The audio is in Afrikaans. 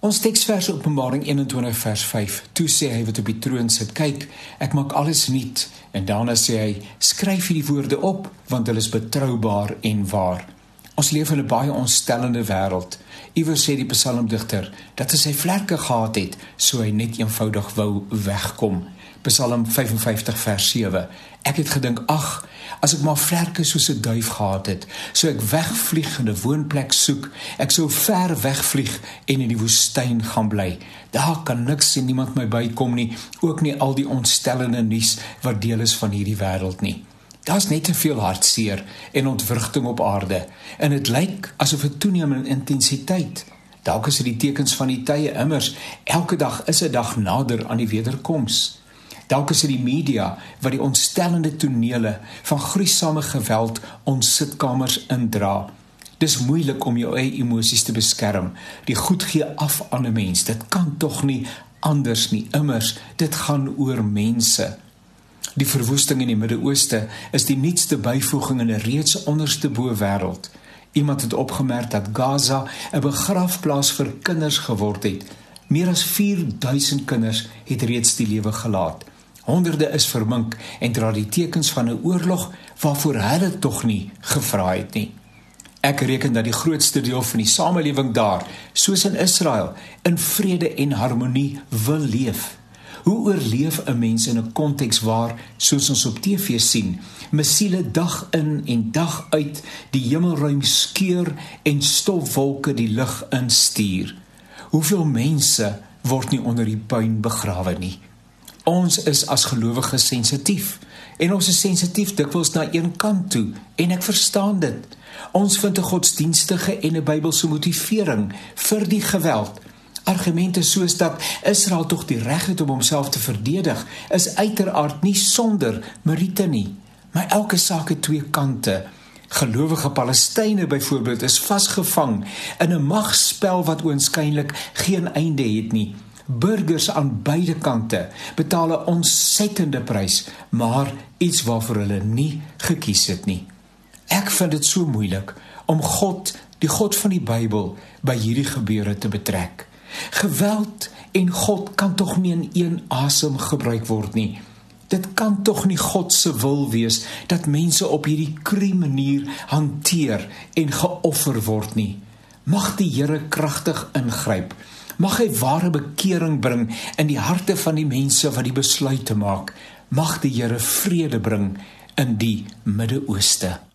Ons teksvers Openbaring 21 vers 5. Toe sê hy wat op die troon sit: "Kyk, ek maak alles nuut." En daarna sê hy: "Skryf hierdie woorde op, want hulle is betroubaar en waar." Ons leef in 'n baie ontstellende wêreld. Iewers sê die psalmdigter dat hy sy vlerke gehad het, so hy net eenvoudig wou wegkom. Psalm 55 vers 7. Ek het gedink, ag, as ek maar vlerke soos 'n duif gehad het, sou ek wegvlieg en 'n woonplek soek. Ek sou ver wegvlieg en in die woestyn gaan bly. Daar kan niks en niemand my bykom nie, ook nie al die ontstellende nuus wat deel is van hierdie wêreld nie. Daar's net te veel hartseer en ontwrigting op aarde en dit lyk asof dit toeneem in intensiteit. Dalk is dit die tekens van die tye immers. Elke dag is 'n dag nader aan die wederkoms. Dalk is dit die media wat die ontstellende tonele van gruisame geweld ons sitkamers indra. Dis moeilik om jou eie emosies te beskerm. Die goed gee af aan 'n mens. Dit kan tog nie anders nie. Immers, dit gaan oor mense. Die verwoesting in die Midde-Ooste is die nuutste byvoeging in 'n reeds onderste bo wêreld. Iemand het opgemerk dat Gaza 'n begrafplaas vir kinders geword het. Meer as 4000 kinders het reeds die lewe gelaat. Honderde is vermink en dra die tekens van 'n oorlog waarvoor hulle tog nie gevra het nie. Ek reken dat die grootste deel van die samelewing daar, soos in Israel, in vrede en harmonie wil leef. Hoe oorleef 'n mens in 'n konteks waar, soos ons op TV sien, missiele dag in en dag uit die hemelruim skeur en stofwolke die lug instuur? Hoeveel mense word nie onder die puin begrawe nie? Ons is as gelowiges sensitief en ons is sensitief dikwels na een kant toe en ek verstaan dit. Ons vind 'n godsdienstige en 'n Bybelse motivering vir die geweld. Argumente soos dat Israel tog die reg het om homself te verdedig, is uiteraard nie sonder meriete nie. Maar elke saak het twee kante. Gelowige Palestynë byvoorbeeld is vasgevang in 'n magspel wat oënskynlik geen einde het nie burgers aan beide kante betaal 'n ontsettende prys, maar iets waarvoor hulle nie gekies het nie. Ek vind dit so moeilik om God, die God van die Bybel, by hierdie gebeure te betrek. Geweld en God kan tog nie in een asem gebruik word nie. Dit kan tog nie God se wil wees dat mense op hierdie krie manier hanteer en geoffer word nie. Mag die Here kragtig ingryp Mag hy ware bekering bring in die harte van die mense wat die besluit te maak. Mag die Here vrede bring in die Midde-Ooste.